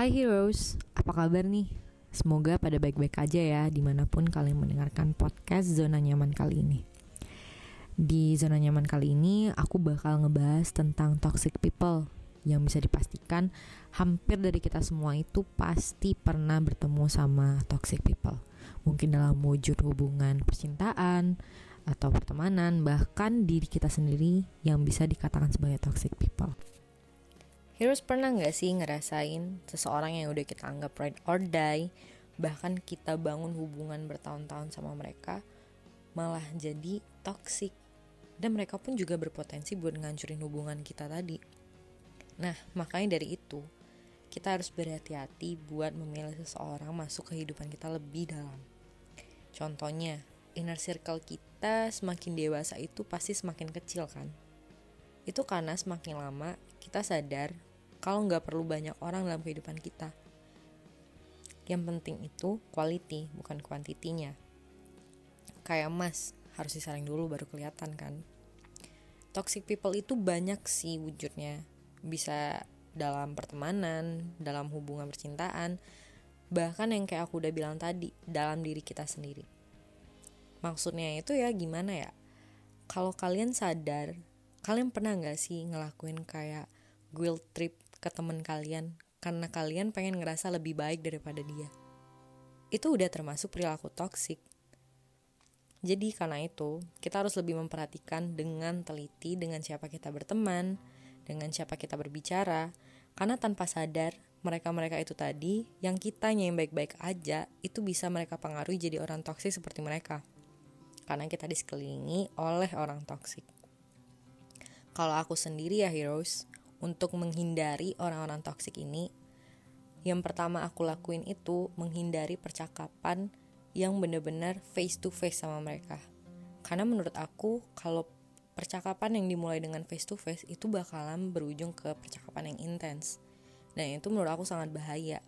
Hai heroes, apa kabar nih? Semoga pada baik-baik aja ya di mana pun kalian mendengarkan podcast Zona Nyaman kali ini. Di Zona Nyaman kali ini aku bakal ngebahas tentang toxic people yang bisa dipastikan hampir dari kita semua itu pasti pernah bertemu sama toxic people. Mungkin dalam wujud hubungan percintaan atau pertemanan, bahkan diri kita sendiri yang bisa dikatakan sebagai toxic people. Heroes pernah nggak sih ngerasain seseorang yang udah kita anggap ride or die, bahkan kita bangun hubungan bertahun-tahun sama mereka, malah jadi toxic. Dan mereka pun juga berpotensi buat ngancurin hubungan kita tadi. Nah, makanya dari itu, kita harus berhati-hati buat memilih seseorang masuk kehidupan kita lebih dalam. Contohnya, inner circle kita semakin dewasa itu pasti semakin kecil kan? Itu karena semakin lama kita sadar kalau nggak perlu banyak orang dalam kehidupan kita. Yang penting itu quality, bukan kuantitinya. Kayak emas, harus disaring dulu baru kelihatan kan. Toxic people itu banyak sih wujudnya. Bisa dalam pertemanan, dalam hubungan percintaan, bahkan yang kayak aku udah bilang tadi, dalam diri kita sendiri. Maksudnya itu ya gimana ya? Kalau kalian sadar, kalian pernah nggak sih ngelakuin kayak guilt trip ke temen kalian karena kalian pengen ngerasa lebih baik daripada dia. Itu udah termasuk perilaku toksik. Jadi karena itu, kita harus lebih memperhatikan dengan teliti dengan siapa kita berteman, dengan siapa kita berbicara, karena tanpa sadar, mereka-mereka itu tadi, yang kitanya yang baik-baik aja, itu bisa mereka pengaruhi jadi orang toksik seperti mereka. Karena kita disekelilingi oleh orang toksik. Kalau aku sendiri ya heroes, untuk menghindari orang-orang toksik ini, yang pertama aku lakuin itu menghindari percakapan yang benar-benar face to face sama mereka. Karena menurut aku kalau percakapan yang dimulai dengan face to face itu bakalan berujung ke percakapan yang intens. Dan itu menurut aku sangat bahaya.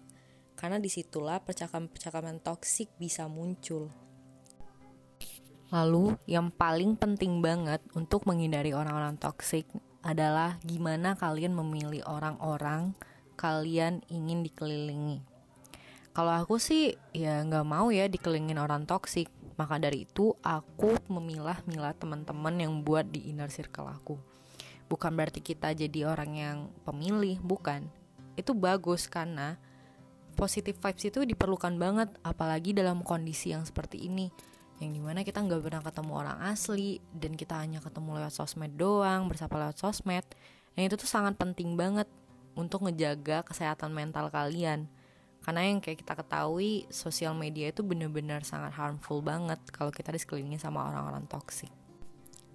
Karena di situlah percakapan-percakapan toksik bisa muncul. Lalu yang paling penting banget untuk menghindari orang-orang toksik adalah gimana kalian memilih orang-orang kalian ingin dikelilingi. Kalau aku sih ya nggak mau ya dikelilingin orang toksik. Maka dari itu aku memilah-milah teman-teman yang buat di inner circle aku. Bukan berarti kita jadi orang yang pemilih, bukan. Itu bagus karena positive vibes itu diperlukan banget apalagi dalam kondisi yang seperti ini yang di mana kita nggak pernah ketemu orang asli dan kita hanya ketemu lewat sosmed doang bersapa lewat sosmed. Yang itu tuh sangat penting banget untuk ngejaga kesehatan mental kalian. Karena yang kayak kita ketahui sosial media itu bener-bener sangat harmful banget kalau kita disekelilingi sama orang-orang toksik.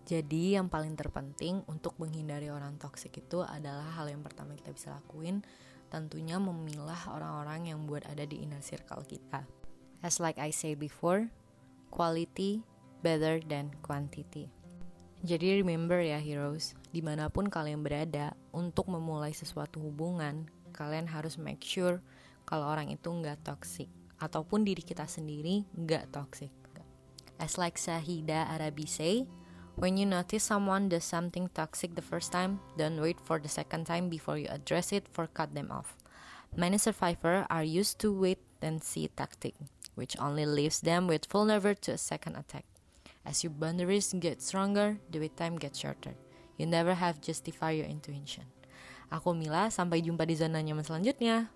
Jadi yang paling terpenting untuk menghindari orang toksik itu adalah hal yang pertama kita bisa lakuin tentunya memilah orang-orang yang buat ada di inner circle kita. As like I say before quality better than quantity. Jadi remember ya heroes, di mana pun kalian berada, untuk memulai sesuatu hubungan, kalian harus make sure kalau orang itu nggak toxic ataupun diri kita sendiri nggak toxic. As like Sahida Arabi say, when you notice someone does something toxic the first time, don't wait for the second time before you address it for cut them off. Many survivors are used to wait and see tactic which only leaves them with vulnerable to a second attack. As your boundaries get stronger, the wait time gets shorter. You never have justify your intuition. Aku Mila, sampai jumpa di zona nyaman selanjutnya.